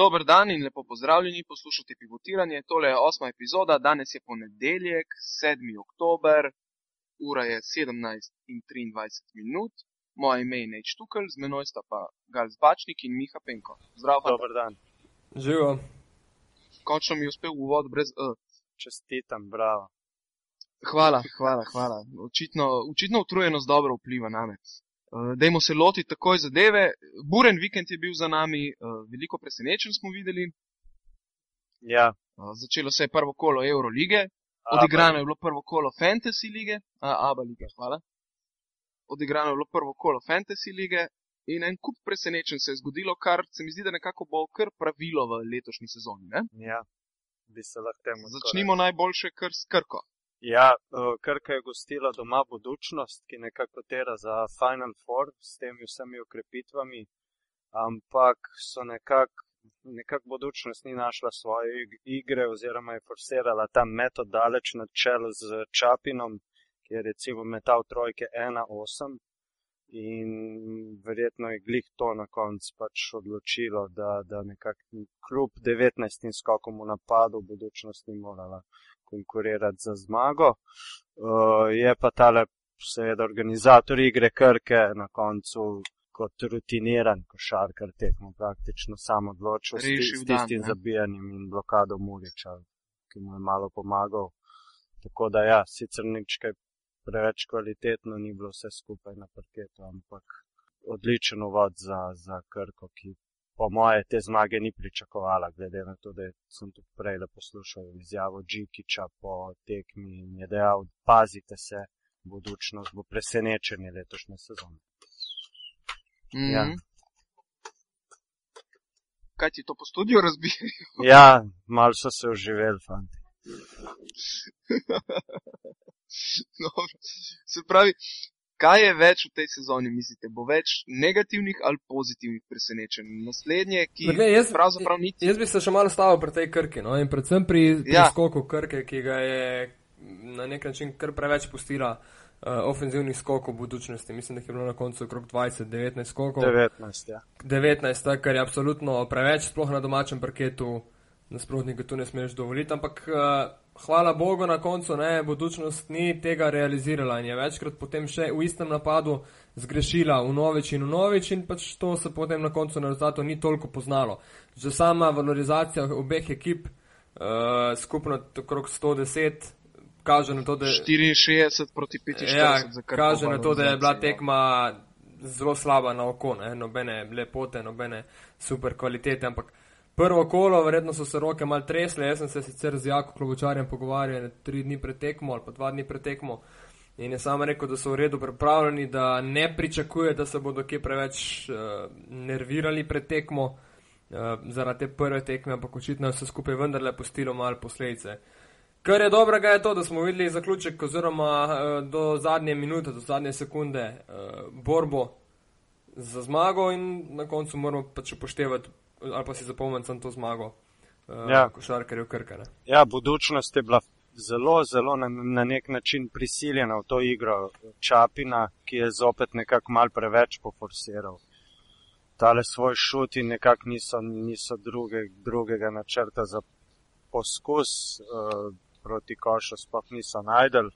Dober dan in lepo pozdravljeni, poslušate pivotiranje. Tole je osma epizoda, danes je ponedeljek, 7. oktober, ura je 17 in 23 minut. Moje ime je Neč Tukaj, z menoj sta pa Gal Zbačnik in Miha Penko. Zdravo. Dober dan. Živo. Končno mi je uspel uvod brez E. Čestitam, bravo. Hvala, hvala, hvala. Očitno, očitno utrujenost dobro vpliva na me. Uh, dajmo se loti takoj zadeve. Buren vikend je bil za nami, uh, veliko presenečen smo videli. Ja, Uh, začelo se je prvo kolo Eurolige, odigrano je bilo prvo kolo Fantasy lige, a, Aba lige, hvala. Odigrano je bilo prvo kolo Fantasy lige in en kup presenečen se je zgodilo, kar se mi zdi, da nekako bo kar pravilo v letošnji sezoni. Ne? ja, bi se lahko temu Začnimo najboljše kar s Krko. Ja, Krka je gostila doma budučnost, ki nekako tera za Final Four s temi vsemi ukrepitvami, ampak so nekako nekak budučnost ni našla svoje ig- igre oziroma je forsirala ta metod daleč na čelo z Čapinom, ki je recimo metal trojke 1-8 in verjetno je glih to na koncu pač odločilo, da, da nekako kljub 19 skokom v napadu budučnost ni morala konkurirati za zmago. Uh, je pa tale, seveda, organizator igre Krke na koncu kot rutiniran košarkar tekmo praktično sam odločil s, Rešil s dan, tistim ne? zabijanjem in blokado Muriča, ki mu je malo pomagal. Tako da ja, sicer nič kaj preveč kvalitetno ni bilo vse skupaj na parketu, ampak odličen uvod za, za Krko, ki po moje te zmage ni pričakovala, glede na to, da sem tudi prej poslušal izjavo Džikiča po tekmi in je dejal, pazite se, budučnost bo presenečenje letošnje sezone. Mm Ja. Kaj ti to po studiu razbije? Ja, malo so se oživeli, fanti. Dobro. Se pravi, kaj je več v tej sezoni, mislite? Bo več negativnih ali pozitivnih presenečenj? Naslednje, ki Glej, jaz- pravzaprav niti. Jaz bi se še malo stavil pri tej krki, no? in predvsem pri, pri Ja. skoku krke, ki ga je na nek način kar preveč pustila uh, ofenzivnih skokov v budučnosti. Mislim, da je bilo na koncu okrog 20-19 skokov. 19, ja. 19, tak, kar je absolutno preveč, sploh na domačem parketu, nasprotnika tu ne smeš dovoliti. Ampak uh, hvala Bogu na koncu, ne, budučnost ni tega realizirala in je večkrat potem še v istem napadu zgrešila v novič in v novič in pač to se potem na koncu na rezultatu ni toliko poznalo. Že sama valorizacija obeh ekip, uh, skupno okrog 110, kaže na to, da 64 proti 45 Ja, kaže na to, da je bila valorizacijo. tekma zelo slaba na oko, ne? nobene lepote, nobene super kvalitete, ampak prvo kolo, verjetno so se roke mal tresle, jaz sem se sicer z Jako Klobučarjem pogovarjal tri dni pred tekmo ali pa dva dni pred tekmo in je sam rekel, da so v redu pripravljeni, da ne pričakuje, da se bodo kje preveč uh, nervirali pred tekmo uh, zaradi te prve tekme, ampak očitno je vse skupaj vendarle pustilo malo posledice. Kar je dobrega je to, da smo videli zaključek oziroma uh, do zadnje minute, do zadnje sekunde uh, borbo za zmago in na koncu moramo pač upoštevati ali pa si zapomniti samo to zmago uh, Ja. košarkarjev Krkane. Ja, budučnost je bila zelo, zelo na, na nek način prisiljena v to igro Čapina, ki je zopet nekako mal preveč poforsiral. Tale svoj šut in nekako niso, niso druge, drugega načrta za poskus uh, proti košu, sploh niso najdel.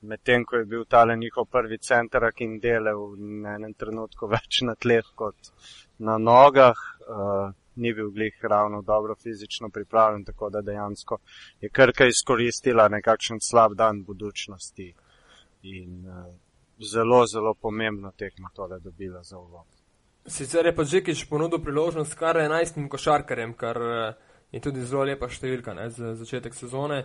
Medtem ko je bil tale njihov prvi center, ki jim dele v enem trenutku več na tleh kot na nogah, uh, ni bil glih ravno dobro fizično pripravljen, tako da dejansko je Krka izkoristila nekakšen slab dan budučnosti in uh, zelo, zelo pomembno tekmo tole dobila za uvod. Sicer je pa Džikič ponudil priložnost kar 11 košarkarjem, kar eh, je tudi zelo lepa številka ne, za začetek sezone.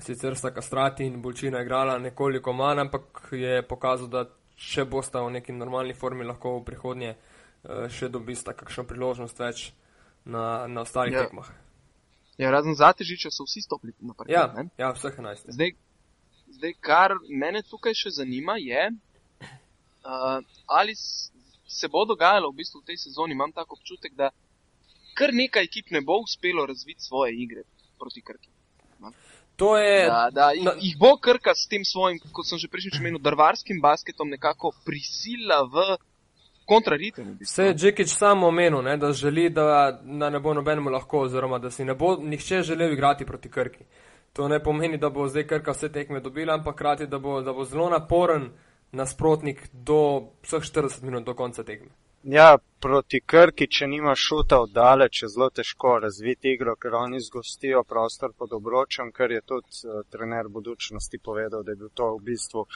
Sicer sta Kastrati in Bolčina igrala nekoliko manj, ampak je pokazal, da če bosta v neki normalni formi, lahko v prihodnje eh, še dobista kakšno priložnost več na, na ostalih Ja. tekmah. Ja, razen Zatežiča so vsi stopili na parket. Ja, ne? ja, vseh 11. Zdaj, zdaj, kar mene tukaj še zanima, je, uh, ali se bo dogajalo v bistvu v tej sezoni. Imam tako občutek, da kar nekaj ekip ne bo uspelo razviti svoje igre proti Krki. To je, Da, da jih, na- jih bo Krka s tem svojim, kot sem že prejšnjič omenil, drvarskim basketom nekako prisila v kontraritem. V Vse je Džekič sam omenil, ne, da želi, da, da ne bo nobenemu lahko, oziroma da si ne bo nihče želel igrati proti Krki. To ne pomeni, da bo zdaj Krka vse tekme dobila, ampak krati, da bo, da bo zelo naporen nasprotnik do vseh 40 minut do konca tekme. Ja, proti Krki, če nima šuta oddaleč, je zelo težko razviti igro, ker oni zgostijo prostor pod obročem, ker je tudi uh, trener budučnosti povedal, da je bil to v bistvu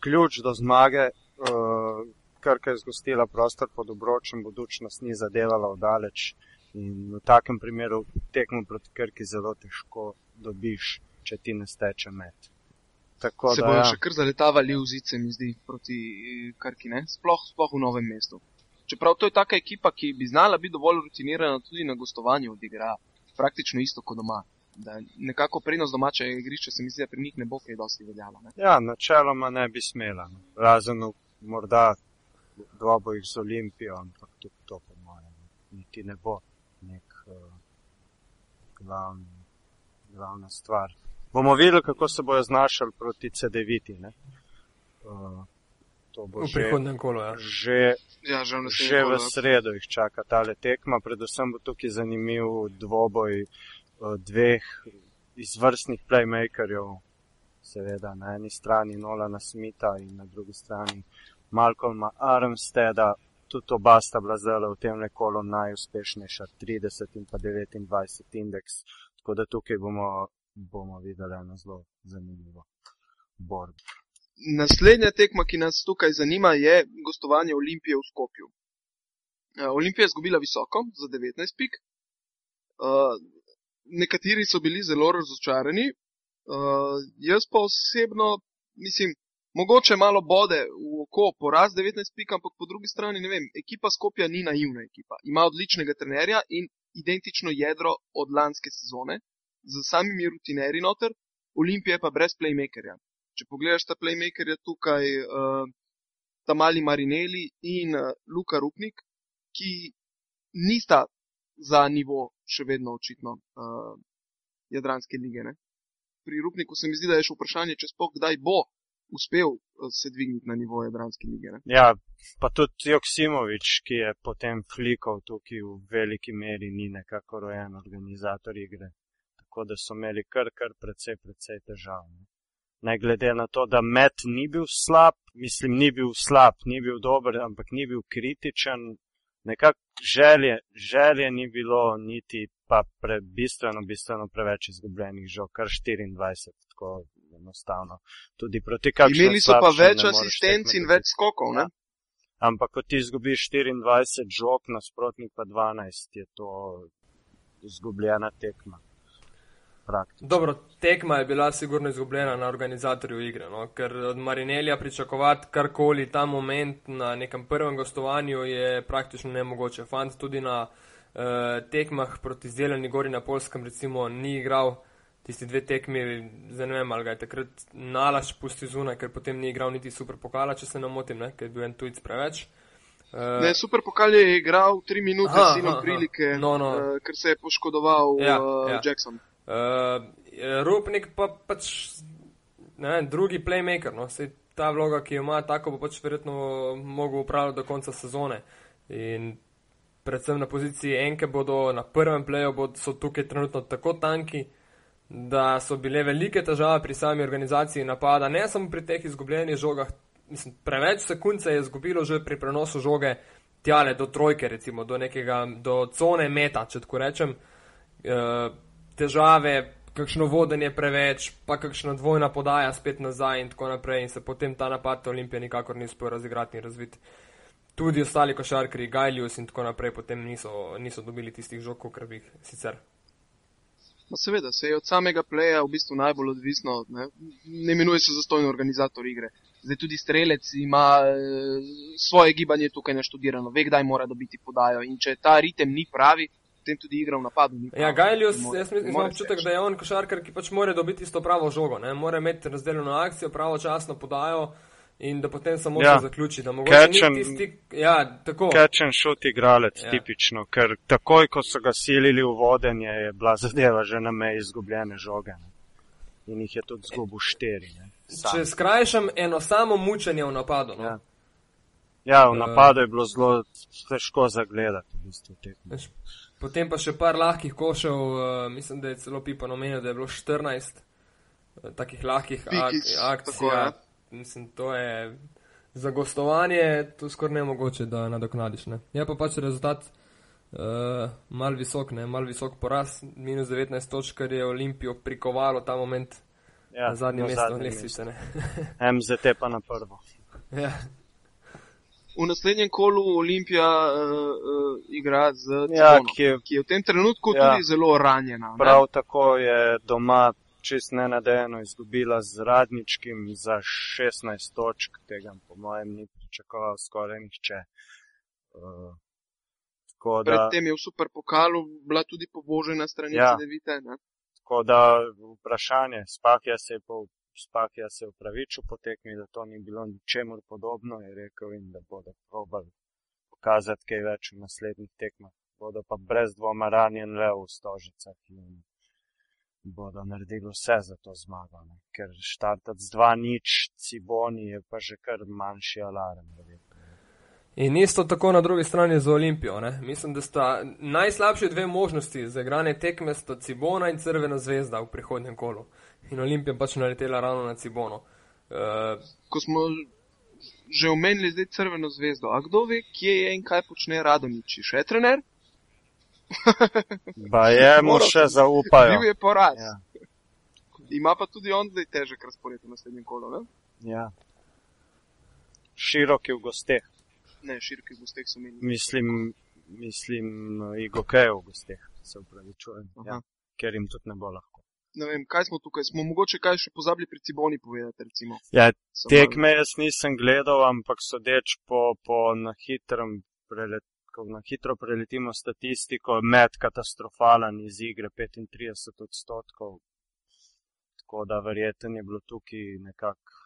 ključ do zmage. Uh, Krka je zgostila prostor pod obročem, budučnost ni zadevala oddaleč in v takem primeru tekmo proti Krki zelo težko dobiš, če ti ne steče med. Tako Se da, bojo ja. še kar zaletavali v zice, mi zdi, proti eh, Krki, ne? Sploh, sploh v novem mestu. Čeprav to je taka ekipa, ki bi znala biti dovolj rutinirana tudi na gostovanju odigra praktično isto kot doma. Da nekako prednost domačega igrišča se mi zdi, da pri njih ne bo kaj dosti veljala. Ne? Ja, načeloma ne bi smela. No. Razen morda dvobojih z Olimpijo, ampak tudi to, po mojem, niti ne bo nek uh, glavni, glavna stvar. Bomo videli, kako se bojo znašali proti CD-viti. Uh, to bo V že, prihodnem kolu, ja. že, Ja, že v že v kolu, ja. sredo jih čaka tale tekma. Predvsem bo tukaj zanimiv dvoboj uh, dveh izvrstnih playmakerjev, seveda na eni strani Nolana Smitha in na drugi strani Malcolma Armsteda. Tudi oba sta bila zdaj v tem kolu najuspešnejša, 30 in pa 29 indeks. Tako da tukaj bomo, bomo videli eno zelo zanimivo borbo. Naslednja tekma, ki nas tukaj zanima, je gostovanje Olimpije v Skopju. Eh, Olimpija je izgubila visoko za 19 pik. Uh, nekateri so bili zelo razočarani. Uh, jaz pa osebno mislim, mogoče malo bode v oko poraz 19 pik, ampak po drugi strani ne vem, ekipa Skopja ni naivna ekipa. Ima odličnega trenerja in identično jedro od lanske sezone, z samimi rutinerji noter, Olimpija je pa brez playmakerja če pogledaš ta playmakerja tukaj, uh, ta mali Marineli in uh, Luka Rupnik, ki nista za nivo še vedno očitno uh, Jadranske lige. Ne? Pri Rupniku se mi zdi, da je še vprašanje, če spoh kdaj bo uspel uh, se dvigniti na nivo Jadranske lige. Ne? Ja, pa tudi Joksimovič, ki je potem flikal tukaj v veliki meri, ni nekako rojen organizator igre. Tako da so imeli kar, kar precej, precej težav. Ne? ne glede na to, da Met ni bil slab, mislim, ni bil slab, ni bil dober, ampak ni bil kritičen. Nekako želje, želje ni bilo, niti pa pre, bistveno, bistveno preveč izgubljenih žog, kar 24, tako enostavno. Tudi proti kakšnim. Imeli so pa več asistenc in več skokov. Ne? Ampak, ko ti izgubiš 24 žog, nasprotnik pa 12, je to izgubljena tekma. Praktično. Dobro, tekma je bila sigurno izgubljena na organizatorju igre, no? ker od Marinelja pričakovati karkoli ta moment na nekem prvem gostovanju je praktično nemogoče. Fant tudi na uh, tekmah proti Zeleni gori na Polskem recimo ni igral tisti dve tekmi, zdaj ne vem, ali ga je takrat nalaž pusti zunaj, ker potem ni igral niti super pokala, če se ne motim, ne? ker je bil en tujc preveč. Uh, Ne, super pokal je igral tri minute Aha, s sinom aha, prilike, no, no. uh, ker se je poškodoval Ja, uh, ja. Jackson. Uh, Rupnik pa pač ne vem, drugi playmaker. No? Sej ta vloga, ki jo ima, tako bo pač verjetno mogel upravljati do konca sezone. In predvsem na poziciji enke bodo na prvem playu, bodo, so tukaj trenutno tako tanki, da so bile velike težave pri sami organizaciji napada, ne samo pri teh izgubljenih žogah. Mislim, preveč sekund se je izgubilo že pri prenosu žoge tjale do trojke, recimo do nekega, do cone meta, če tako rečem. Uh, težave, kakšno vodenje preveč, pa kakšna dvojna podaja spet nazaj in tako naprej. In se potem ta napad Olimpije nikakor ni uspel razigrati in razviti. Tudi ostali košarkari, Gajlius in tako naprej, potem niso, niso dobili tistih žog, kot bi jih sicer. No, seveda, se je od samega pleja v bistvu najbolj odvisno. Ne, ne imenuje se zastojno organizator igre. Zdaj tudi strelec ima e, svoje gibanje tukaj naštudirano, ve, kdaj mora dobiti podajo. In če ta ritem ni pravi, potem tudi igra v napadu. Pravi. Ja, Gajlius, jaz mislim, imam občutek, da je on košarkar, ki pač mora dobiti isto pravo žogo, ne? mora imeti razdeljeno akcijo, pravočasno podajo in da potem samo Ja. ja. zaključi. Da mogoče Catch and- ni tisti, ja, tako. Catch and shoot igralec, Ja. ja. tipično, ker takoj, ko so ga silili v vodenje, je bila zadeva že na meji izgubljene žoge. Ne. In jih je tudi zgubil štiri. Ne. Sam. Če skrajšam eno samo mučenje v napadu. No? Ja. Ja, v Eh, napadu je bilo zelo težko zagledati. V bistvu, Potem pa še par lahkih košev, uh, mislim, da je celo Pipa omenil, da je bilo 14 uh, takih lahkih ak akcij. tako, ja. Ja. Mislim, to je za gostovanje, to skoraj ne mogoče, da nadoknadiš. Ne. Je pa pač rezultat uh, mal visok, ne, mal visok poraz, minus 19 točk, kar je Olimpijo prikovalo ta moment Ja, na zadnje mesto zadnje lestvice. ne. MZT pa na prvo. ja. V naslednjem kolu Olimpija uh, uh, igra z Ja, Cibono, ki je ki je v tem trenutku Ja. tudi zelo ranjena. ne? prav tako je doma čist nenadejeno izgubila z radničkim za 16 točk, tega po mojem ni pričakoval skoraj nihče. Uh, da, Predtem je v superpokalu bila tudi pobožena strani Ja. Cedevite. Ne? tako da vprašanje, Spakja se je, po, Spakja se je upravičil po tekmi, da to ni bilo ničemur podobno, je rekel in da bodo probali pokazati kaj več v naslednjih tekmah. Bodo pa brez dvoma ranjen le v stožicah in bodo naredili vse za to zmago. Ne? Ker štartati z 2-0 Ciboni je pa že kar manjši alarm. verjetno. In isto tako na drugi strani za Olimpijo. Ne? Mislim, da sta najslabše dve možnosti za igranje tekme sta Cibona in Crvena zvezda v prihodnjem kolu. In Olimpija pač naletela ravno na Cibono. Uh, Ko smo že omenili zdaj Crveno zvezdo, a kdo ve, kje je in kaj počne Radoniči? Še trener? Ba je mu še sem. zaupajo. Bil je poraz. Ja, Ima pa tudi on zdaj težek razpored v naslednjem kolu. Ne, ja. Široki v gosteh. ne širokih gosteh so menili. Mislim, mislim, Igokejo v gosteh, se upravičujem. Ja, Aha. ker jim tudi ne bo lahko. Ne vem, kaj smo tukaj. Smo mogoče kaj še pozabili pri Ciboni povedati, recimo. Ja, tekme jaz nisem gledal, ampak sodeč po, po na hitrem prelet. Ko na hitro preletimo statistiko, med katastrofalen iz igre 35 odstotkov. Tako da verjeten je bilo tukaj nekako,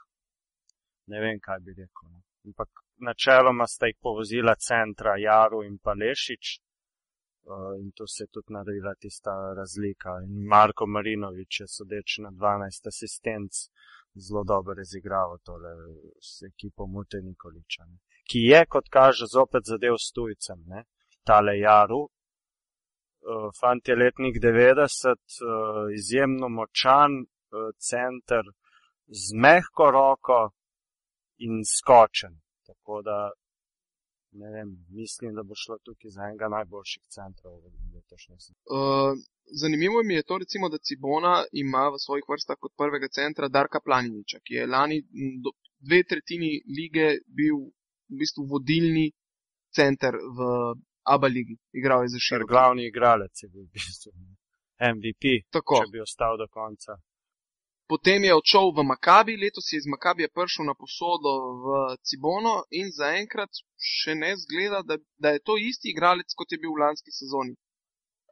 ne vem kaj bi rekel. No. Ampak načeloma sta jih povozila centra Jaru in pa Lešič. Uh, in tu se je tudi naredila tista razlika. In Marko Marinovič je sodeč na 12 asistenc zelo dobro razigral tole s ekipo Mute Nikoliča. Ne. Ki je, kot kaže, zopet zadev s tujcem, ne. tale Jaru. Uh, fant je letnik 90, uh, izjemno močan uh, center z mehko roko in skočen. Tako da ne vem, mislim, da bo šlo tukaj za enega najboljših centrov v letošnjem sezoni. Uh, zanimivo mi je to, recimo, da Cibona ima v svojih vrstah kot prvega centra Darka Planiniča, ki je lani do, dve tretjini lige bil v bistvu vodilni center v ABA ligi. Igral je za Ker širok. glavni igralec je bil v bistvu MVP, Tako. če bi ostal do konca. Potem je odšel v Makabi, letos je iz Makabija prišel na posodo v Cibono in zaenkrat še ne zgleda, da, da je to isti igralec, kot je bil v lanski sezoni.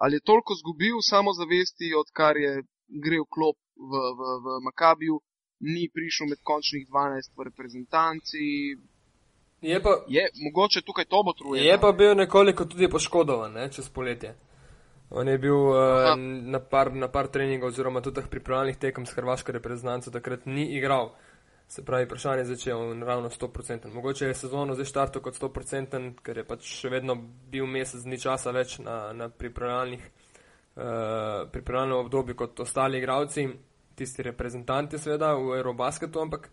Ali je toliko zgubil samozavesti, odkar je grel klop v, v, v Makabiju, ni prišel med končnih 12 v reprezentanci. Je pa, Je mogoče tukaj to bo truje. Je pa bil nekoliko tudi poškodovan ne, čez poletje. On je bil uh, na, par, na par treningov oziroma tudi teh pripravljalnih tekem s hrvaško reprezentanco, takrat ni igral. Se pravi, vprašanje je začel ravno 100%. Mogoče je sezono zdaj štartil kot 100%, ker je pač še vedno bil mesec dni časa več na, na pripravljalnih, uh, pripravljalnem obdobju kot ostali igravci, tisti reprezentanti seveda v Eurobasketu, ampak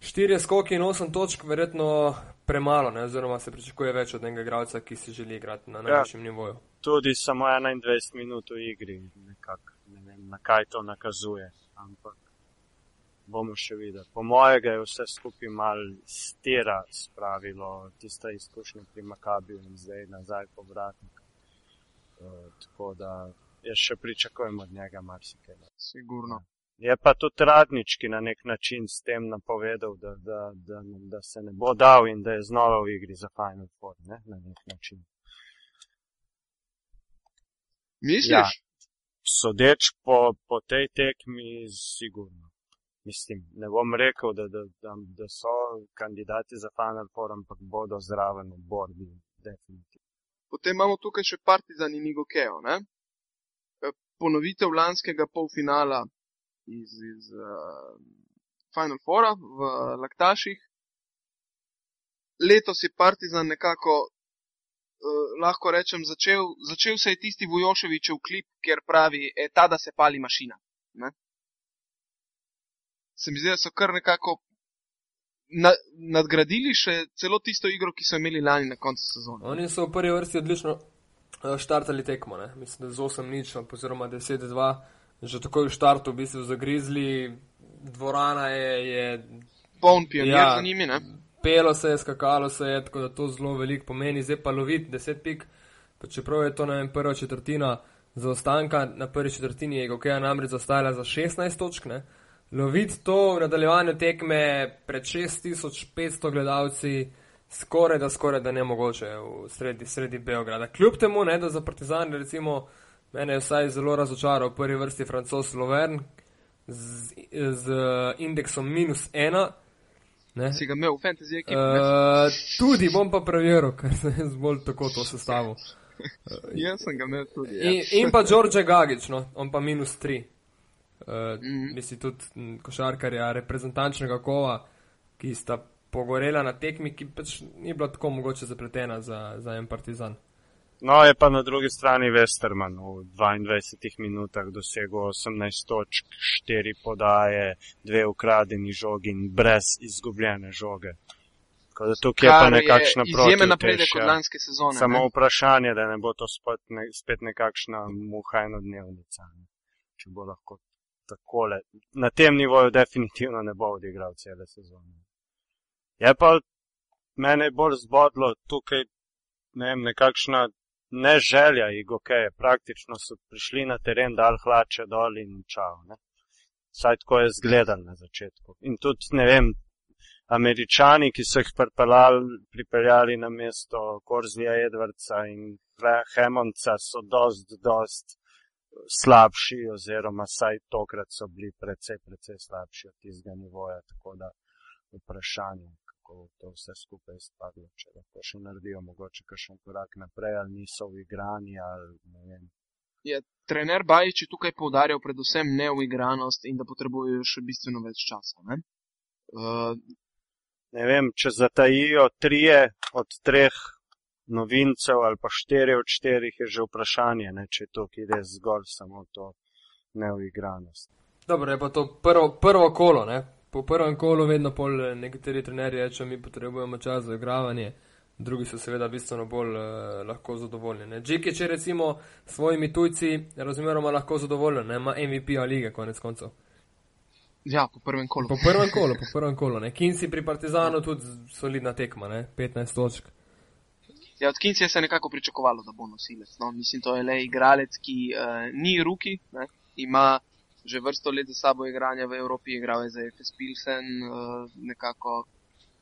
štirje skoki in osem točk verjetno premalo, ne, oziroma se pričakuje več od enega igralca, ki si želi igrati na najvišjem ja. nivoju. Tudi samo 21 minut v igri, nekako, ne vem, na kaj to nakazuje, ampak bomo še videli. Po mojega je vse skupaj mal stira spravilo tista izkušnja pri Makabiju in zdaj nazaj povratnik. Uh, tako da jaz še pričakujem od njega marsikaj. Sigurno. Je pa tudi radnički na nek način s tem napovedal, da, da, da, da se ne bo dal in da je znova v igri za Final Four, ne? na nek način. Misliš? Ja. Sodeč po, po tej tekmi, sigurno. Mislim, ne bom rekel, da, da, da, da so kandidati za Final Four, ampak bodo zraven v borbi, definitivno. Potem imamo tukaj še Partizan in Igokeo. Ne? Eh, Ponovitev lanskega polfinala iz, iz uh, Final Fora v Laktaših. letos je Partizan nekako, uh, lahko rečem, začel, začel se je tisti Vujoševičev klip, kjer pravi, e, ta da se pali mašina. Ne? Se mi zdi, da so kar nekako na, nadgradili še celo tisto igro, ki so imeli lani na koncu sezone. Oni so v prvi vrsti odlično uh, štartali tekmo, ne? mislim, da z 8 nič, oziroma 10-2, že takoj v štartu v bistvu zagrizli, dvorana je. je Poln pionir ja, za njimi, ne? Pelo se je, skakalo se je, tako da to zelo veliko pomeni, zdaj pa loviti 10 pik, pa čeprav je to na enem prva četrtina zaostanka, na prvi četrtini je Gokeja namreč zaostajala za 16 točk, ne? loviti to v nadaljevanju tekme pred 6500 gledalci, skoraj da, skoraj da ne mogoče v sredi, sredi Beograda. Kljub temu, ne, da za Partizan, recimo, mene je vsaj zelo razočaral v prvi vrsti francos Lovern z, z indeksom minus ena. Ne? Si ga imel v fantasy ekipi? Uh, tudi bom pa preveril, ker sem bolj tako to sestavil. Jaz sem ga imel tudi. Ja. In, in pa Đorđe Gagič, no, on pa minus tri. Uh, mm -hmm. Misli tudi košarkarja, reprezentančnega kova, ki sta pogorela na tekmi, ki pač ni bila tako mogoče zapletena za, za en partizan. No, je pa na drugi strani Westerman v 22 minutah dosegel 18 točk, 4 podaje, 2 ukradeni žogi in brez izgubljene žoge. Tako da tukaj je pa nekakšna proti. Izjemen napredek od lanske sezone. Samo ne? vprašanje, da ne bo to spet, ne, spet nekakšna muhajna dnevnica. Ne? Če bo lahko takole. Na tem nivoju definitivno ne bo odigral cele sezone. Je pa mene bolj zbodlo tukaj, ne vem, nekakšna ne želja igokeje. Praktično so prišli na teren, dal hlače dol in čau. Ne? Saj tako je zgledal na začetku. In tudi, ne vem, američani, ki so jih pripeljali na mesto Korzija Edwardsa in Hemonca, so dost, dost slabši, oziroma saj tokrat so bili precej, precej slabši od tistega nivoja. Tako da vprašanje, kako to vse skupaj spadlo, če lahko še naredijo mogoče kakšen korak naprej, ali niso v igrani, ali ne vem. Je trener Bajič tukaj poudarjal predvsem neuigranost in da potrebujejo še bistveno več časa. Ne, uh, ne vem, če zatajijo trije od treh novincev ali pa štiri od štirih, je že vprašanje, ne, če to ide zgolj samo to neuigranost. Dobro, je pa to prvo, prvo kolo, ne? Po prvem kolu vedno pol nekateri trenerji rečejo, mi potrebujemo čas za igravanje, drugi so seveda bistveno bolj eh, lahko zadovoljni. Džeki, če recimo s svojimi tujci razmeroma lahko zadovoljen, ima MVP-a lige konec koncev. Ja, po prvem kolu. Po prvem kolu, po prvem kolu. Kinsi pri Partizanu tudi solidna tekma, ne? 15 točk. Ja, od Kinsi je se nekako pričakovalo, da bo nosilec. No? Mislim, to je le igralec, ki uh, ni ruki, ne? ima že vrsto let za sabo igranja v Evropi, igral je za FS Pilsen, uh, nekako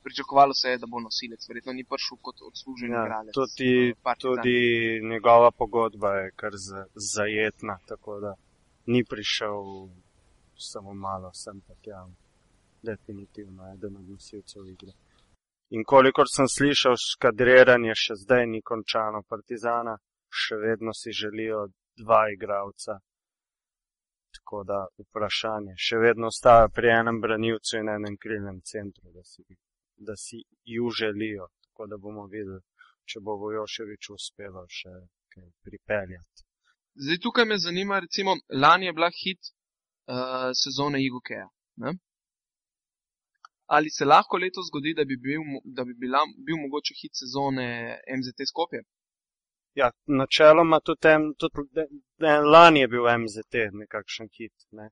pričakovalo se je, da bo nosilec, verjetno ni prišel kot odslužen ja, igralec. Tudi, tudi njegova pogodba je kar zajetna, tako da ni prišel samo malo sem pa tja. Definitivno eden od nosilcev igre. In kolikor sem slišal, skadriranje še zdaj ni končano, Partizana še vedno si želijo dva igralca tako da vprašanje še vedno ostaja pri enem branilcu in enem krilnem centru, da si, da si ju želijo. Tako da bomo videli, če bo Vojoševič uspelo še kaj pripeljati. Zdaj tukaj me zanima, recimo, lani je bila hit uh, sezone Igokeja. Ali se lahko letos zgodi, da bi bil, da bi bila, bil mogoče hit sezone MZT Skopje? Ja, načeloma tudi, en, tudi en, lani je bil MZT nekakšen hit. Ne?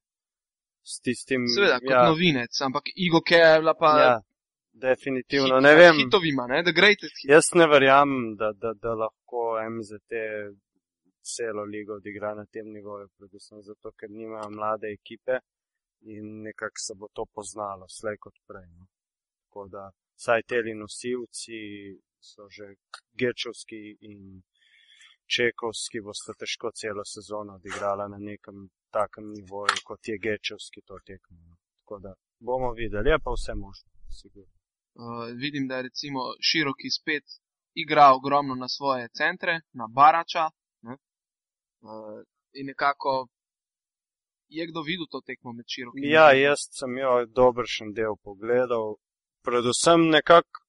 S tistim. Seveda, kot ja. novinec, ampak Igo bila pa. Ja, definitivno. Hit, ne vem. Hitovima, ne? The greatest hit. Jaz ne verjamem, da, da, da lahko MZT celo ligo odigra na tem nivoju, predvsem zato, ker nimajo mlade ekipe in nekako se bo to poznalo, slej kot prej. No? Tako da, saj teli nosilci so že Gečovski in Čekovski bosta težko celo sezono odigrala na nekem takem nivoju, kot je Gečevski to tekmo. No. Tako da bomo videli, je pa vse možno, sigurno. Uh, vidim, da je recimo široki spet igra ogromno na svoje centre, na Barača. Ne? Uh, in nekako je kdo videl to tekmo med širokim? Ja, jaz sem jo dobršen del pogledal. Predvsem nekako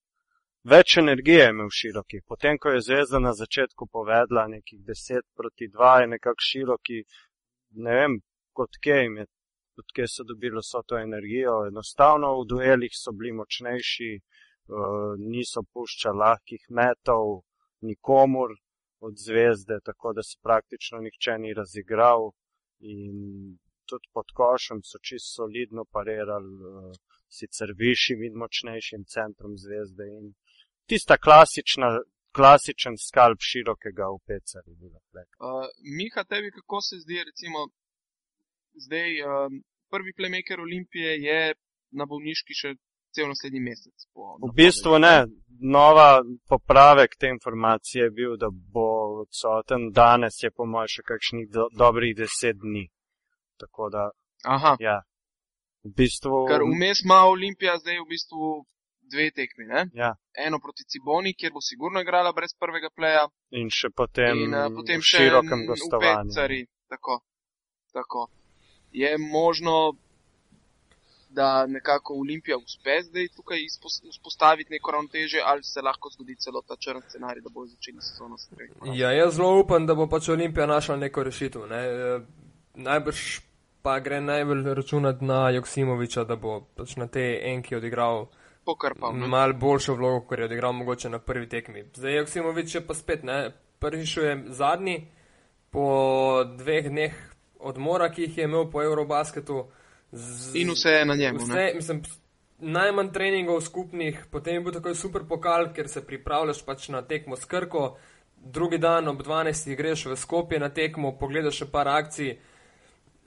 več energije je imel široki. Potem, ko je zvezda na začetku povedala nekih 10 proti 2, je nekako široki, ne vem, kot kje jim je, kot kje so dobili vso to energijo. Enostavno v duelih so bili močnejši, uh, niso puščali lahkih metov nikomur od zvezde, tako da se praktično nihče ni razigral. In tudi pod košem so čisto solidno parirali, uh, sicer višjim in močnejšim centrom zvezde. In tista klasična, klasičen skalp širokega v pecarju. Uh, Miha, tebi kako se zdi, recimo, zdaj um, prvi playmaker Olimpije je na bolniški še cel naslednji mesec? V bistvu ne. Nova popravek te informacije je bil, da bo odsoten danes, je po mojem še kakšnih do, dobrih deset dni. Tako da. Aha. Ja. V bistvu. Ker vmes ima Olimpija zdaj v bistvu dve tekmi. Ja. Eno proti Ciboni, kjer bo sigurno igrala brez prvega pleja. In še potem, in, uh, potem v širokem gostovanju. Pecari, tako, tako. Je možno, da nekako Olimpija uspe zdaj tukaj vzpostaviti neko ravnoteže, ali se lahko zgodi celo ta črn scenarij, da bo začeli sezono s tem. Ja, jaz zelo upam, da bo pač Olimpija našla neko rešitev. Ne? Najbrž pa gre najbolj računati na Joksimoviča, da bo pač na tej enki odigral pokrpal. Mal boljšo vlogo, kot je odigral mogoče na prvi tekmi. Zdaj, Joksimovič je pa spet, ne, prvi šel je zadnji, po dveh dneh odmora, ki jih je imel po Eurobasketu. Z, In vse je na njemu. Vse, mislim, najmanj treningov skupnih, potem je bil takoj super pokal, ker se pripravljaš pač na tekmo s Krko, drugi dan ob 12. greš v Skopje na tekmo, pogledaš še par akcij.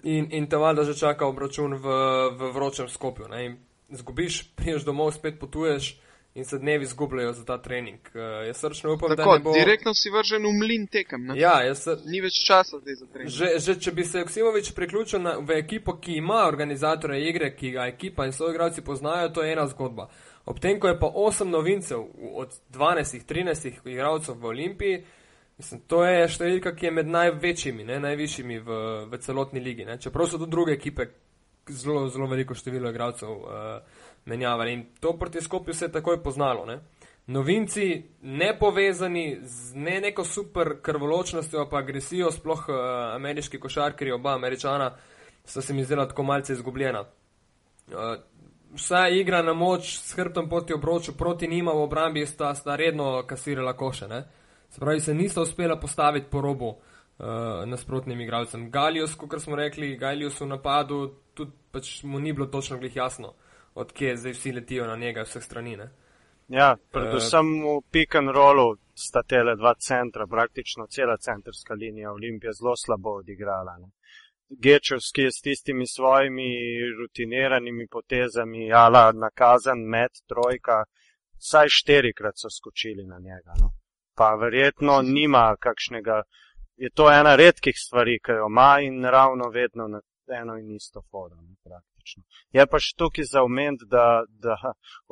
In, in te valjda že čaka obračun v, v vročem skopju. Ne? In zgubiš, priješ domov, spet potuješ in se dnevi zgubljajo za ta trening. Uh, jaz srčno upam, Tako, da ne bo. Direktno si vržen v mlin tekem. Ne? Ja, se... Ni več časa zdaj za trening. Že, že če bi se Joksimovič priključil na, v ekipo, ki ima organizatore igre, ki ga ekipa in svoji igralci poznajo, to je ena zgodba. Ob tem, ko je pa 8 novincev od 12-13 igralcev v Olimpiji, mislim, to je številka, ki je med največjimi, ne, najvišjimi v, v celotni ligi. Ne. Čeprav so tudi druge ekipe, zelo, zelo veliko število igralcev uh, menjavali. In to proti Skopju se je takoj poznalo. Ne? Novinci, ne povezani z ne neko super krvoločnostjo, pa agresijo, sploh uh, ameriški košarkari, oba američana, so se mi zdela tako malce izgubljena. Uh, vsa igra na moč s hrbtom poti obroču proti njima v obrambi sta, sta redno kasirala koše. Ne? Se pravi, se nista uspela postaviti po robu uh, nasprotnim igralcem. Galius, kot smo rekli, Galius v napadu, tudi pač mu ni bilo točno glih jasno, odkje zdaj vsi letijo na njega, vseh strani. Ne? Ja, predvsem v pick and rollu sta tele dva centra, praktično cela centrska linija Olimpije zelo slabo odigrala. Ne? Gečovski je s tistimi svojimi rutiniranimi potezami, ala nakazan med trojka, vsaj štirikrat so skočili na njega. No? Pa verjetno nima kakšnega, je to ena redkih stvari, ki jo ima in ravno vedno na eno in isto forum, praktično. Je pa še tukaj za oment, da, da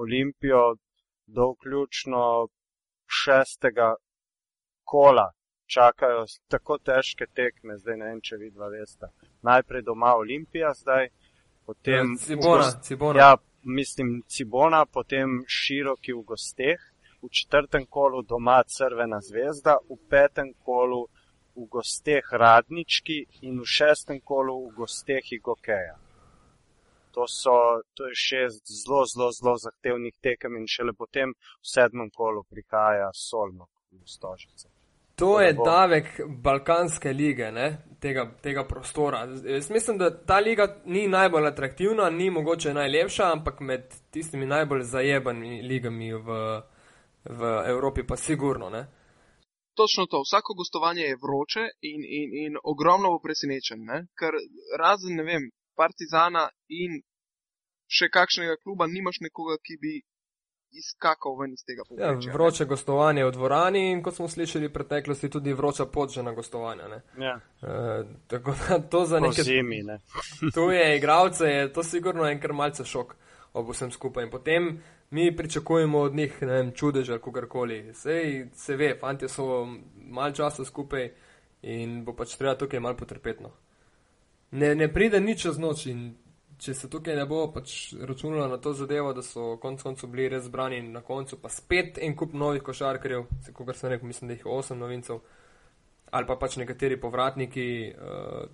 Olimpijo do vključno šestega kola čakajo tako težke tekme, zdaj ne vem, če vidva veste. Najprej doma Olimpija, zdaj potem ja, Cibona, Cibona. Ja, mislim Cibona, potem široki v gosteh, v četrtem kolu doma Crvena zvezda, v petem kolu v gosteh Radnički in v šestem kolu v gosteh Igokeja. To, so, to je šest zelo, zelo, zelo zahtevnih tekem in šele potem v sedmem kolu prihaja Solno v Stožice. To je davek Balkanske lige, tega, tega prostora. Jaz mislim, da ta liga ni najbolj atraktivna, ni mogoče najlepša, ampak med tistimi najbolj zajebanimi ligami v, v Evropi pa sigurno. Ne? Točno to, vsako gostovanje je vroče in, in, in ogromno bo presenečen, ne? ker razen, ne vem, Partizana in še kakšnega kluba, nimaš nekoga, ki bi izkakal ven iz tega pogleda. Ja, vroče ne? gostovanje v dvorani in kot smo slišali v preteklosti, tudi vroča podžena gostovanja. Ja. E, tako da to za neke zimi. Ne? tu je igralce, je to sigurno enkrat malce šok ob vsem skupaj. In potem mi pričakujemo od njih čudež ali kakorkoli. Sej se ve, fanti so malo časa skupaj in bo pač treba tukaj malo potrpetno. Ne, ne pride nič čez noč in če se tukaj ne bo pač računalo na to zadevo, da so konec koncev bili res zbrani in na koncu pa spet en kup novih košarkarjev, kot sem rekel, mislim, da jih je osem novincev, ali pa pač nekateri povratniki, uh,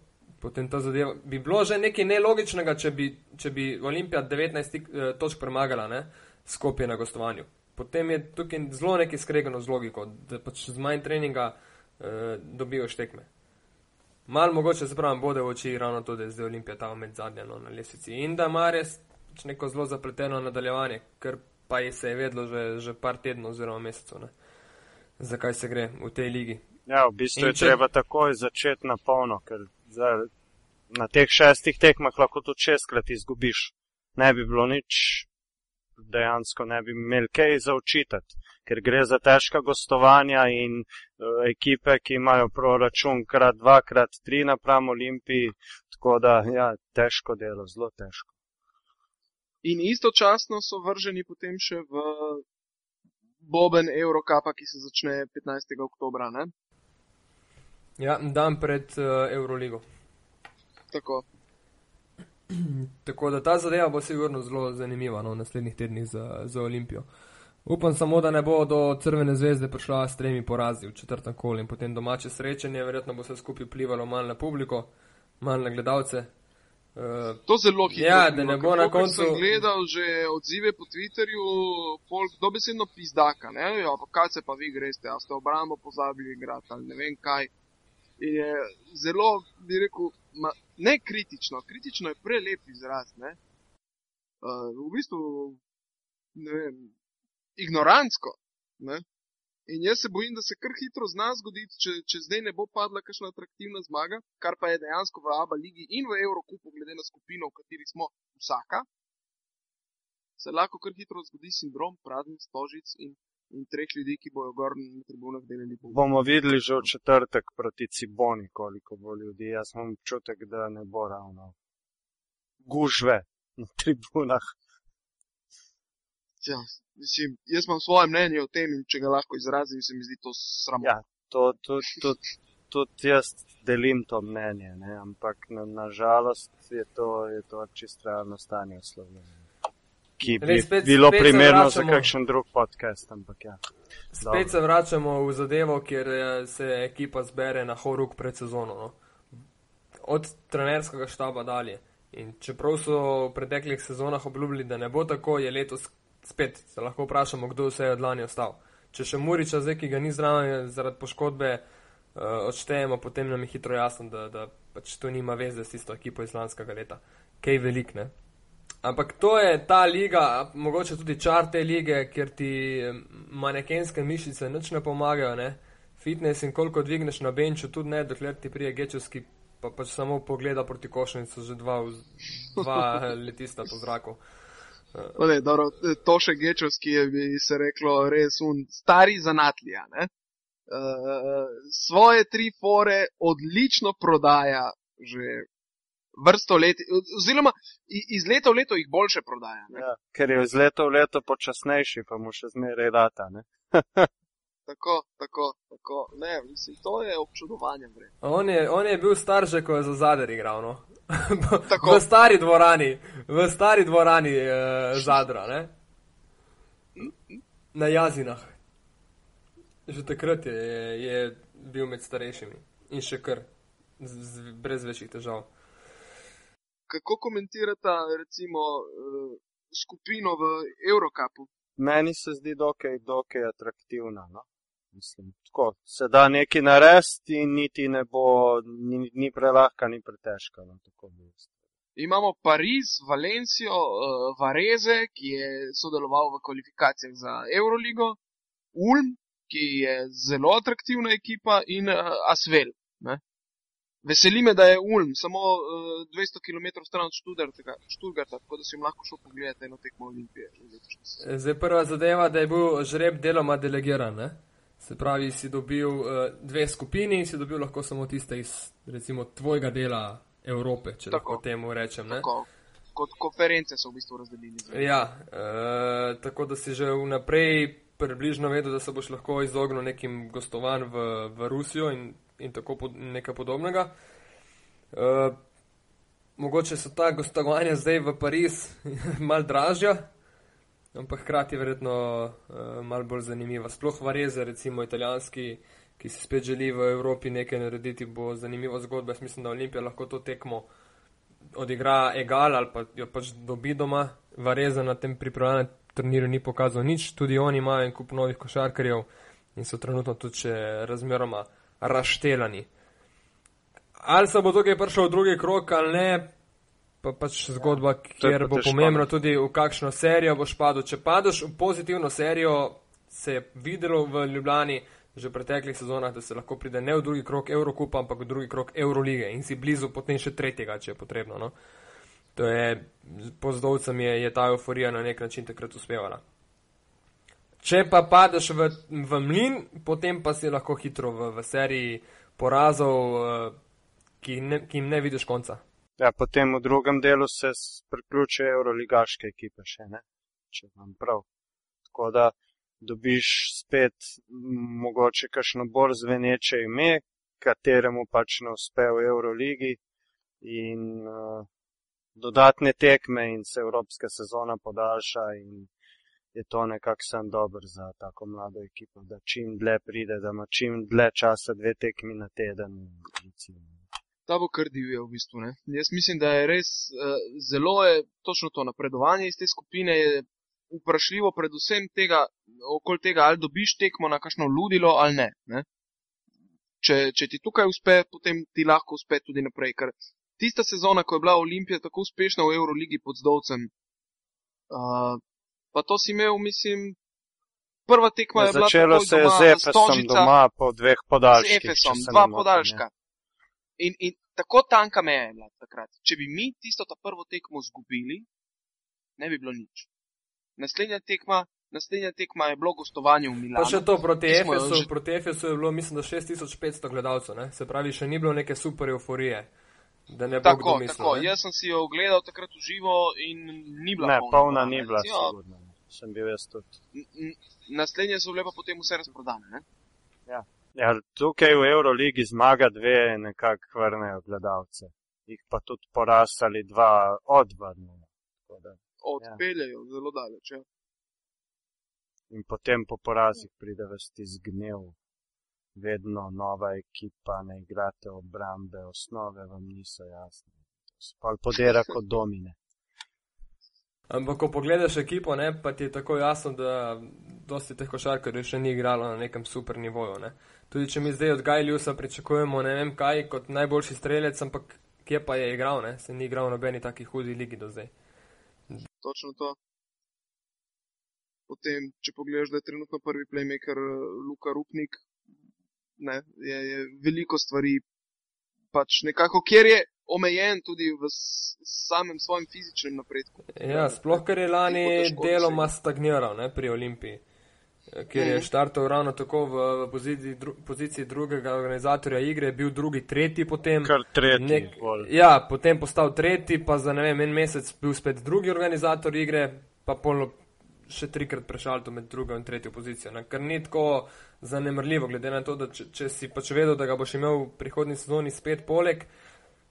potem ta zadeva bi bilo že nekaj nelogičnega, če bi, če bi Olimpija 19 uh, točk premagala, ne, skopje na gostovanju. Potem je tukaj zelo nekaj skregano z logiko, da pač z manj treninga uh, dobijo štekme. Mal mogoče se pravi, bode v oči ravno to, da je zdaj Olimpija tam med zadnjo no, na lesvici in da ima res pač neko zelo zapleteno nadaljevanje, ker pa je se je vedlo že, že par tednov oziroma mesecev, ne, zakaj se gre v tej ligi. Ja, v bistvu in je če... treba takoj začeti na polno, ker zdaj, na teh šestih tekmah lahko tudi šestkrat izgubiš. Ne bi bilo nič, dejansko ne bi imeli kaj za učitati ker gre za težka gostovanja in uh, ekipe, ki imajo proračun krat dva, krat tri napram Olimpiji, tako da ja, težko delo, zelo težko. In istočasno so vrženi potem še v Boben Eurocapa, ki se začne 15. oktobra. Ne? Ja, dan pred uh, Euroligo. Tako. Tako da ta zadeva bo sigurno zelo zanimiva no, v naslednjih tednih za, za Olimpijo. Upam samo, da ne bo do Crvene zvezde prišla s tremi porazi v četrtem kolu in potem domače srečanje, verjetno bo se skupaj vplivalo malo na publiko, malo na gledalce. Uh, to zelo hitro. Ja, da ne bo na koncu. Sem gledal že odzive po Twitterju, folk dobesedno pizdaka, ne, ja, pa kaj se pa vi greste, a ste obrambo pozabili igrati ali ne vem kaj. In je zelo, bi rekel, ma, ne kritično, kritično je prelep izraz, ne. Uh, v bistvu, ne vem, ignorantsko. Ne? In jaz se bojim, da se kar hitro zna zgoditi, če, če zdaj ne bo padla kakšna atraktivna zmaga, kar pa je dejansko v Abu Leiji in v Evropi, glede na skupino, v kateri smo vsaka, se lahko kar hitro zgodi sindrom praznih stožic in, in treh ljudi, ki bojo gor na tribunah delali. Bo. Bomo videli že v četrtek proti Ciboni, koliko bo ljudi. Jaz imam občutek, da ne bo ravno gužve na tribunah. Ja, mislim, jaz imam svoje mnenje o tem in če ga lahko izrazim, se mi zdi to sramotno. Ja, to tudi to jaz delim to mnenje, ne? ampak nažalost na je to, to čisto realno stanje v Sloveniji. Ki bi Rej, spet, bilo spet primerno za kakšen drug podcast. Ampak, ja. Spet Dobre. se vračamo v zadevo, kjer eh, se ekipa zbere na horuk pred sezono. No? Od trenerskega štaba dalje. In čeprav so v preteklih sezonah obljubili, da ne bo tako, je letos spet se lahko vprašamo, kdo vse je od lani ostal. Če še Muriča zdaj, ki ga ni zraven zaradi poškodbe, uh, odštejemo, potem nam je hitro jasno, da, da pač to nima veze s tisto ekipo iz lanskega leta. Kaj velik, ne? Ampak to je ta liga, mogoče tudi čar te lige, ker ti manekenske mišice nič ne pomagajo, ne? Fitness in koliko dvigneš na benču, tudi ne, dokler ti prije gečovski, pa pač samo pogleda proti košnicu, že dva, dva letista po zraku. Ne, dobro, to še gečovski je bi se reklo res un stari zanatlija. Uh, svoje tri fore odlično prodaja že vrsto let, oziroma iz leta v leto jih boljše prodaja. Ja, ker je iz leta v leto počasnejši, pa mu še zmeraj data. tako, tako, tako. Ne, mislim, to je občudovanje. On je, on je bil star, že ko je za zadar igral. No? v stari dvorani, v stari dvorani eh, zadra, ne? na jazinah. Že takrat je, je bil med starejšimi in še kar, z, z, brez večjih težav. Kako komentirate, recimo, uh, skupino v Eurocapu? Meni se zdi dokaj, dokaj atraktivna. No? Mislim, tako, se da nekaj narediti in niti ne bo, ni, ni prelahka, ni pretežka. No, Imamo Pariz, Valencijo, uh, Vareze, ki je sodeloval v kvalifikacijah za Euroligo, Ulm, ki je zelo atraktivna ekipa, in uh, Asvel. Ne? Veseli me, da je Ulm samo uh, 200 km stran od Študgarta, tako da si jim lahko šel pogledati eno tekmo Olimpije. Zdaj prva zadeva, da je bil žreb deloma delegiran. Ne? Se pravi, si dobil uh, dve skupini in si dobil lahko samo tiste iz, recimo, tvojega dela Evrope, če tako temu rečem. Tako. Kot konference so v bistvu razdeljeni. Ja, uh, tako da si že vnaprej približno vedel, da se boš lahko izognil nekim gostovanjem v, v Rusijo in, in tako pod, nekaj podobnega. Uh, mogoče so ta gostovanja zdaj v Pariz mal dražja, ampak hkrati verjetno uh, mal bolj zanimiva. Sploh Vareze, recimo italijanski, ki si spet želi v Evropi nekaj narediti, bo zanimiva zgodba. Jaz mislim, da Olimpija lahko to tekmo odigra egal ali pa jo pač dobi doma. Vareza na tem pripravljenem turnirju ni pokazal nič, tudi oni imajo en kup novih košarkarjev in so trenutno tudi razmeroma raštelani. Ali se bo tukaj prišel v drugi krok ali ne, pa pač zgodba, ja, kjer bo pomembno tudi v kakšno serijo boš padel. Če padeš v pozitivno serijo, se je videlo v Ljubljani že v preteklih sezonah, da se lahko pride ne v drugi krok Evrokupa, ampak v drugi krok Eurolige in si blizu potem še tretjega, če je potrebno. No? To je, po zdovcem je, je ta euforija na nek način takrat uspevala. Če pa padeš v, v mlin, potem pa si lahko hitro v, v seriji porazov, eh, ki, ne, ki jim ne vidiš konca. Ja, potem v drugem delu se priključijo euroligaške ekipe, še ne, če vam prav. Tako da dobiš spet mogoče kakšno bolj zveneče ime, kateremu pač ne uspe v Euroligi in uh, dodatne tekme in se evropska sezona podaljša in je to nekako sem dober za tako mlado ekipo, da čim dlje pride, da ima čim dlje časa, dve tekmi na teden. Ta bo kar divje v bistvu. Ne? Jaz mislim, da je res uh, zelo je točno to napredovanje iz te skupine. Vprašljivo predvsem tega, okoli tega, ali dobiš tekmo na kakšno ludilo ali ne. ne? Če, če ti tukaj uspe, potem ti lahko uspe tudi naprej. Ker tista sezona, ko je bila Olimpija tako uspešna v Euroligi pod Zdovcem, uh, pa to si imel, mislim, prva tekma je bila. Začelo se je z Efesom doma po dveh podaljških. Z Efesom, dva podaljška. In, in tako tanka meja je bila takrat. Če bi mi tisto ta prvo tekmo zgubili, ne bi bilo nič. Naslednja tekma. Naslednja tekma je bilo gostovanje v Milano. Pa še to proti Efesu, že... proti Efesu je bilo, mislim, da 6500 gledalcev, ne? se pravi, še ni bilo neke super euforije. Da ne bo tako, mislil, tako. Ne? Jaz sem si jo ogledal takrat v živo in ni bila. Ne, polna, polna ni bila. Ja. Sem bil jaz tudi. Naslednje so bile pa potem vse razprodane. Ja. ja, tukaj v Euroligi zmaga dve nekako vrnejo gledalce. Jih pa tudi porasali dva odvrnejo. Odpeljajo ja. zelo daleč. Ja. In potem po porazih pride vesti zgnev vedno nova ekipa, ne igrate obrambe, osnove vam niso jasne. Spal podira kot domine. Ampak, ko pogledaš ekipo, ne, pa ti je tako jasno, da dosti teh košarkarjev še ni igralo na nekem super nivoju. Ne. Tudi če mi zdaj od Gajljusa pričakujemo ne vem kaj kot najboljši strelec, ampak kje pa je igral, ne, se ni igral v nobeni taki hudi ligi do zdaj. Točno to. Potem, če pogledaš, da je trenutno prvi playmaker eh, Luka Rupnik, ne, je, je veliko stvari, pač nekako, kjer je omejen tudi v samem svojem fizičnem napredku. Ja, sploh ker je lani deloma stagniral ne, pri Olimpiji, ker je mhm. štartal ravno tako v, v poziciji, dru, poziciji drugega organizatorja igre, bil drugi, tretji potem. Kar tretji. Nek, ja, potem postal tretji, pa za ne vem, en mesec bil spet drugi organizator igre, pa polno še trikrat prešalto med drugo in tretjo pozicijo. Ne? Ker ni tako zanemrljivo, glede na to, da če, če si pač vedel, da ga boš imel v prihodnji sezoni spet poleg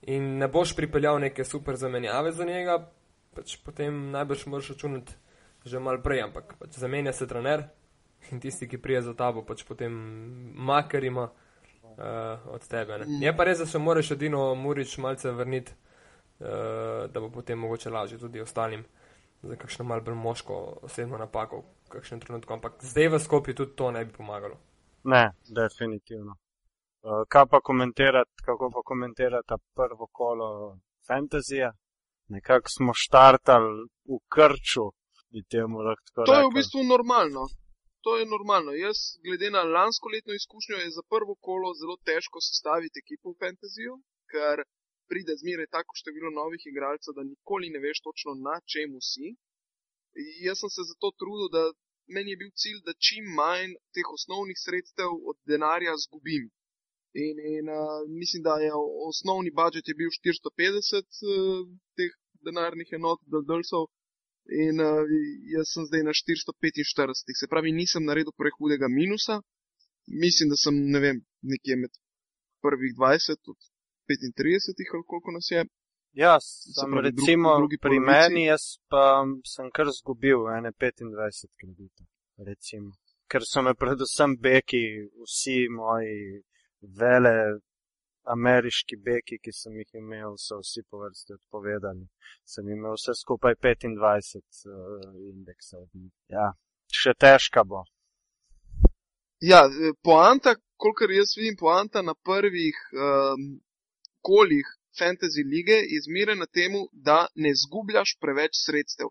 in ne boš pripeljal neke super zamenjave za njega, pač potem najbrž moraš računati že mal prej, ampak pač zamenja se trener in tisti, ki prije za tabo, pač potem maker ima uh, od tebe. Ne? Je pa res, da se moraš edino Murič malce vrniti, uh, da bo potem mogoče lažje tudi ostalim za kakšno malce bolj moško osebno napako v kakšnem trenutku, ampak zdaj v skopju tudi to ne bi pomagalo. Ne, definitivno. Uh, kaj pa komentirati, kako pa komentirati prvo kolo fantazija? Nekako smo štartali v krču, tako rekel. To je v bistvu normalno. To je normalno. Jaz, glede na lansko letno izkušnjo, je za prvo kolo zelo težko sestaviti ekipo v fantazijo, ker pride zmeraj tako število novih igralcev, da nikoli ne veš točno na čemu si. Jaz sem se zato trudil, da meni je bil cilj, da čim manj teh osnovnih sredstev od denarja zgubim. In, in uh, mislim, da je osnovni budžet je bil 450 uh, teh denarnih enot, drdelsov, in uh, jaz sem zdaj na 445. Se pravi, nisem naredil prehudega minusa. Mislim, da sem, ne vem, nekje med prvih 20, 35 ali koliko nas je. Ja, Se sem pravi, drug- recimo drugi pri polovici. meni, jaz pa sem kar zgubil ene 25 kreditov, recimo. Ker so me predvsem beki, vsi moji vele ameriški beki, ki sem jih imel, so vsi po vrsti odpovedali. Sem imel vse skupaj 25 uh, indeksov. Ja, še težka bo. Ja, eh, poanta, kolikor jaz vidim, poanta na prvih um, kolih fantasy lige je zmeraj na tem, da ne zgubljaš preveč sredstev.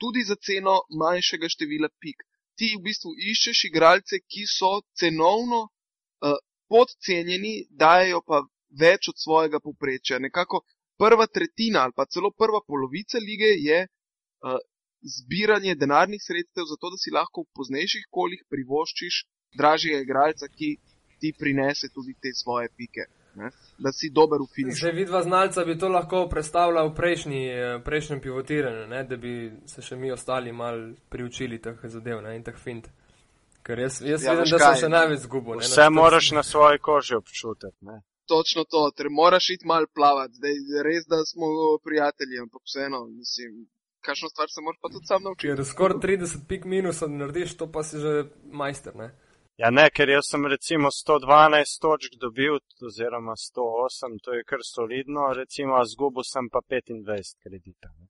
Tudi za ceno manjšega števila pik. Ti v bistvu iščeš igralce, ki so cenovno uh, podcenjeni, dajo pa več od svojega poprečja. Nekako prva tretjina ali pa celo prva polovica lige je uh, zbiranje denarnih sredstev, zato da si lahko v poznejših kolih privoščiš dražjega igralca, ki ti prinese tudi te svoje pike. Ne? Da si dober v finišu. Zdaj, vidva znalca bi to lahko predstavljal v prejšnji, eh, prejšnjem pivotiranju, ne? da bi se še mi ostali mal priučili teh zadev ne? in teh fint. Ker jaz, jaz Ja, vidim, da sem še največ zgubil. ne, na Vse 40. moraš na svoji koži občutiti. Ne? Točno to, ter moraš iti mal plavati. Zdaj, res, da smo prijatelji, ampak vseeno, mislim, kakšno stvar se moraš pa tudi sam naučiti. Ker skoraj 30 pik minusa narediš, to pa si že majster. Ne? Ja, ne, ker jaz sem recimo 112 točk dobil, oziroma 108, to je kar solidno, recimo, a zgubil sem pa 25 kredita. Ne.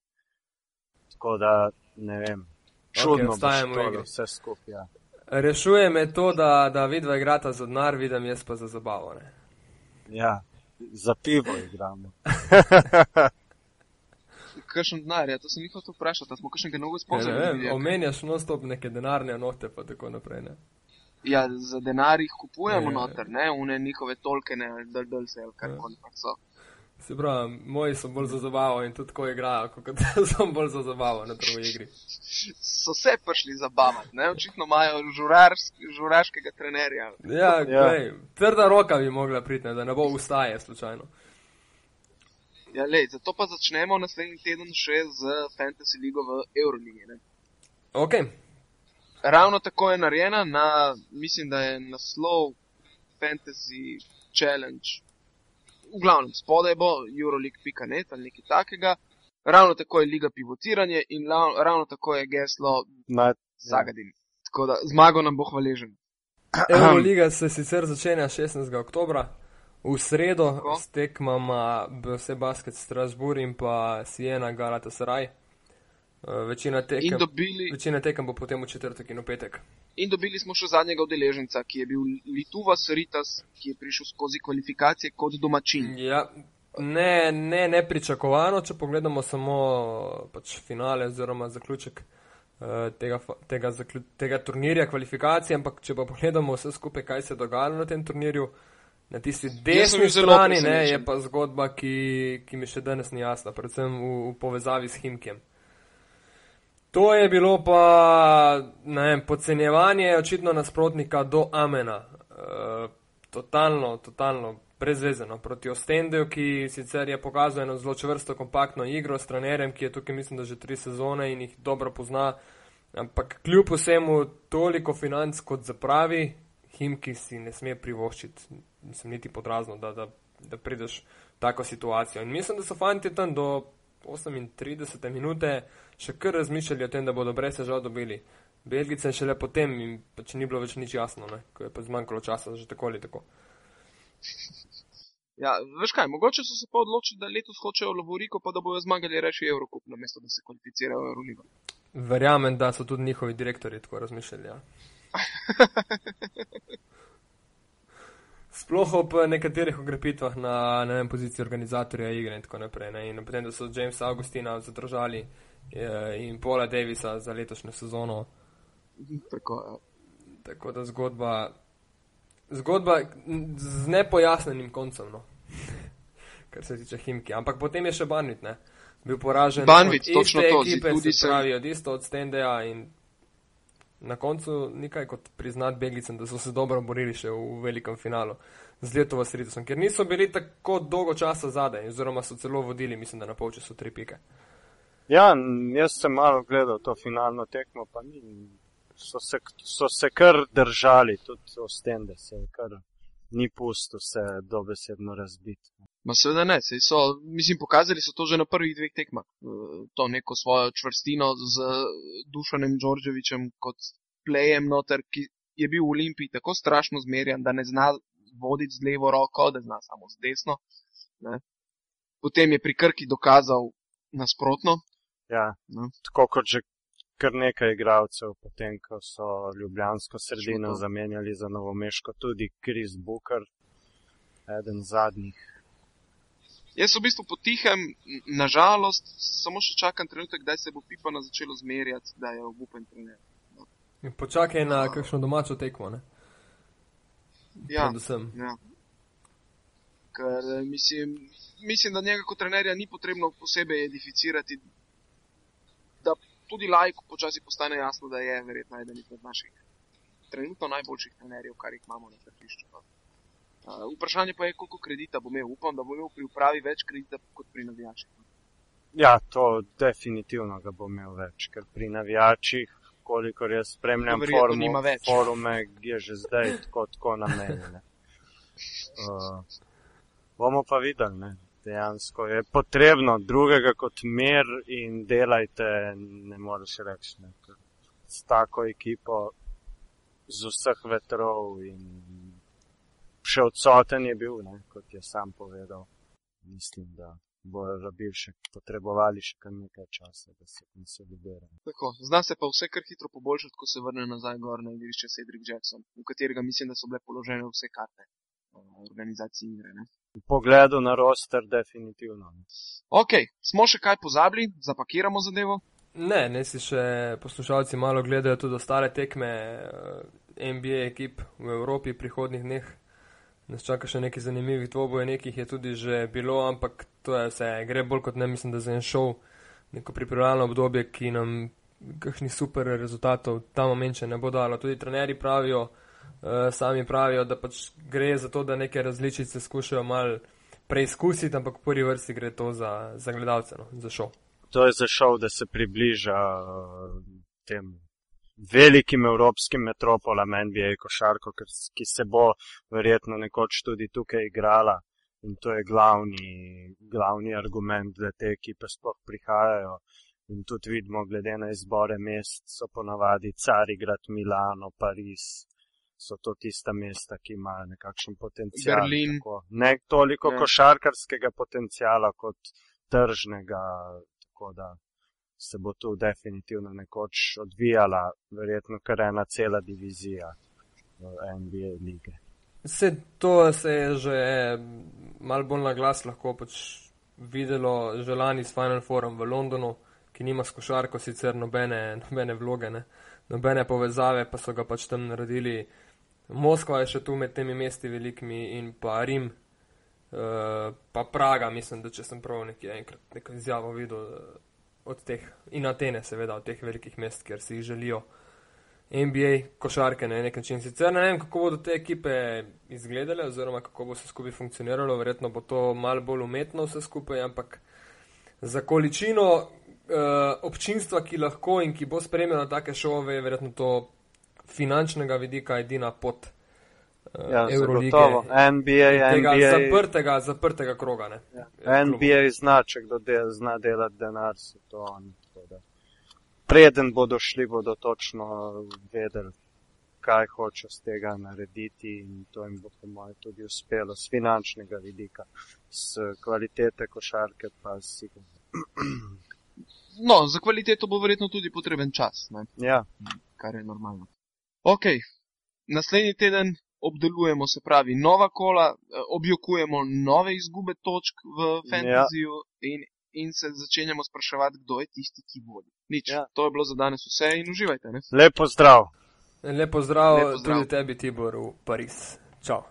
Tako da, ne vem, čudno ostajamo v bo igri. šlo vse skupaj. Ja. Rešuje me to, da, da vidva igrata za denar, vidim jaz pa za zabavo. Ne? ja, za pivo igramo. Kakšen denar, ja, to sem jih hotel vprašati, a smo kakšnega novega Ja, ne sponzorja. vem, videli? omenjaš non-stop neke denarne note, pa tako naprej. Ne? Ja, za denar jih kupujemo Ja. noter, ne, une njihove tolkene ali dldlse ali kar Ja. koli pač so. Se pravi, moji so bolj za zabavo in tudi tako igrajo, kot sem bolj za zabavo na prvi igri. So se prišli zabavati, ne, očitno imajo žurarsk, žuraškega trenerja. Ja, Ja. glej, trda roka bi mogla priti, ne, da ne bo ustaje slučajno. Ja, lej, zato pa začnemo naslednji teden še z Fantasy Ligo v Euroligi. Ne. Ok, Ravno tako je narejena na, mislim, da je naslov Fantasy Challenge. V glavnem, spodaj bo Euroleague.net ali nekaj takega. Ravno tako je Liga pivotiranje in la, ravno tako je geslo Na, Zagadim. Tako da zmago nam bo hvaležen. Euroliga se sicer začenja 16. oktober, v sredo Tako. s tekmama BS Basket Strasbourg in pa Siena Galatasaray. Eh, Večina In tekem, dobili, večina tekem bo potem v četrtek in v petek. In dobili smo še zadnjega udeleženca, ki je bil Lituvas Ritas, ki je prišel skozi kvalifikacije kot domačin. Ja, ne, ne, nepričakovano, če pogledamo samo pač finale oziroma zaključek eh, tega, tega, zaklju, tega turnirja, kvalifikacije, ampak če pa pogledamo vse skupaj, kaj se je dogajalo na tem turnirju, na tisti desni strani, ne, je pa zgodba, ki, ki mi še danes ni jasna, predvsem v, v povezavi s Himkem. To je bilo pa, vem, podcenjevanje očitno nasprotnika do Amena. E, totalno, totalno brezvezeno proti Ostendeju, ki sicer je pokazal eno zelo čvrsto, kompaktno igro s trenerjem, ki je tukaj, mislim, da že tri sezone in jih dobro pozna. Ampak kljub vsemu toliko financ kot zapravi, Himki si ne sme privoščiti, mislim, niti podrazno, da, da, da prideš v tako situacijo. In mislim, da so fanti tam do 38 minute še kar razmišljali o tem, da bodo brez težav dobili. Belgice šele potem in pač ni bilo več nič jasno, ne? ko je pa zmanjkalo časa, že tako ali tako. Ja, veš kaj, mogoče so se pa odločili, da letos hočejo Lovoriko, pa da bojo zmagali reči Evrokup, namesto da se kvalificirajo v Euroligo. Verjamem, da so tudi njihovi direktori tako razmišljali. Ja. Sploh ob nekaterih okrepitvah na ne vem, poziciji organizatorja igre in tako naprej. Ne? In potem, da so Jamesa Augustina zadržali eh, in Paula Davisa za letošnjo sezono. Tako, ja. Tako da zgodba, zgodba z nepojasnenim koncem, no. kar se tiče Himki. Ampak potem je še Banvit, ne. Bil poražen Banvit, od točno iste to, ekipe, tudi se pravi od isto od Stendeja in na koncu nikaj kot priznati Belgicem, da so se dobro borili še v velikem finalu z Letovo Sritosom, ker niso bili tako dolgo časa zadaj, oziroma so celo vodili, mislim, da na polčasu tri pike. ja, jaz sem malo gledal to finalno tekmo, pa ni. So se, so se kar držali, tudi ostende se je kar ni pusto se dobesedno razbiti. Ma seveda ne, sej so, mislim, pokazali so to že na prvih dveh tekmah. Eh, To neko svojo čvrstino z Dušanem Đorđevičem kot plejem noter, ki je bil v Olimpiji tako strašno zmerjan, da ne zna voditi z levo roko, da zna samo z desno. Ne. Potem je pri Krki dokazal nasprotno. Ja, No. tako kot že kar nekaj igralcev, potem ko so Ljubljansko sredino Šlo to. zamenjali za Novomeško, tudi Kris Booker, eden zadnjih. Jaz v bistvu potihem, nažalost, samo še čakam trenutek, kdaj se bo Pipana začelo zmerjati, da je obupen trener. In počakaj na kakšno domačo tekmo, ne? Ja, Predvsem. ja. Ker eh, mislim, mislim, da njega kot trenerja ni potrebno posebej edificirati, da tudi lajku počasi postane jasno, da je verjetno eden izmed naših trenutno najboljših trenerjev, kar jih imamo na tržišču. no. Uh, vprašanje pa je, koliko kredita bo imel. Upam, da bo imel pri upravi več kredita kot pri navijačih. Ja, to definitivno ga bo imel več, ker pri navijačih, kolikor jaz spremljam forumu, forume, je že zdaj tako, tako namenjene. Uh, bomo pa videli, ne. Dejansko je potrebno drugega kot mir in delajte, ne moreš reči. Ne. S tako ekipo, z vseh vetrov in še odsoten je bil, ne, kot je sam povedal. Mislim, da bojo rabili še potrebovali še kar nekaj časa, da se konsolidirajo. Tako, zna se pa vse kar hitro poboljšati, ko se vrne nazaj gor na igrišče Cedric Jackson, v katerega mislim, da so bile položene vse karte organizacije igre. Ne? V pogledu na roster, definitivno. Ok, smo še kaj pozabili, zapakiramo zadevo. Ne, ne si še poslušalci malo gledajo tudi ostale tekme eh, NBA ekip v Evropi prihodnih dneh. Nas čaka še nekaj zanimivih dvobojev, nekih je tudi že bilo, ampak to je vse. Gre bolj kot ne, mislim, da za en šov, neko pripravljalno obdobje, ki nam kakšnih super rezultatov ta moment še ne bo dalo. Tudi trenerji pravijo, sami pravijo, da pač gre za to, da neke različice skušajo mal preizkusiti, ampak v prvi vrsti gre to za, za gledalce, no, za šov. To je zašel, da se približa uh, tem velikim evropskim metropolam NBA košarko, ki se bo verjetno nekoč tudi tukaj igrala. In to je glavni, glavni argument, da te ekipe sploh prihajajo. In tudi vidimo, glede na izbore mest, so ponavadi Carigrad, Milano, Pariz. So to tista mesta, ki imajo nekakšen potencial. Berlin. Tako. Ne toliko Ja. košarkarskega potencijala kot tržnega, tako da se bo tu definitivno nekoč odvijala, verjetno kar ena cela divizija v NBA lige. Vse to se je že mal bolj na glas lahko pač videlo že lani s Final Fourom v Londonu, ki nima s košarko sicer nobene, nobene vloge, ne, nobene povezave, pa so ga pač tam naredili. Moskva je še tu med temi mesti velikimi in pa Rim, uh, pa Praga, mislim, da če sem prav nekje enkrat neko izjavo videl eh, od teh in Atene, seveda, od teh velikih mest, kjer si jih želijo. NBA košarke na nek način. Sicer ne vem, kako bodo te ekipe izgledale, oziroma kako bo vse skupaj funkcioniralo. Verjetno bo to malo bolj umetno vse skupaj, ampak za količino uh, občinstva, ki lahko in ki bo spremljalo take šove, je verjetno to finančnega vidika edina pot uh, Ja, Eurolige. zagotovo. NBA, Tega NBA, zaprtega, zaprtega kroga. Ne? ja. NBA značek, da del, zna delati denar, so to oni. Preden bodo šli, bodo točno vedeli, kaj hoče z tega narediti in to jim bo po mojem tudi uspelo z finančnega vidika, z kvalitete košarke pa sigurno. No, za kvaliteto bo verjetno tudi potreben čas, ne? Ja, kar je normalno. Ok, naslednji teden obdelujemo, se pravi, nova kola, eh, objokujemo nove izgube točk v fantasyju ja. in, in se začenjamo spraševati, kdo je tisti, ki vodi. Nič, ja. Ja. to je bilo za danes vse in uživajte. Ne? lepo zdrav! Lepo zdrav, Lepo zdrav. tudi tebi, Tibor, v Pariz. Čau.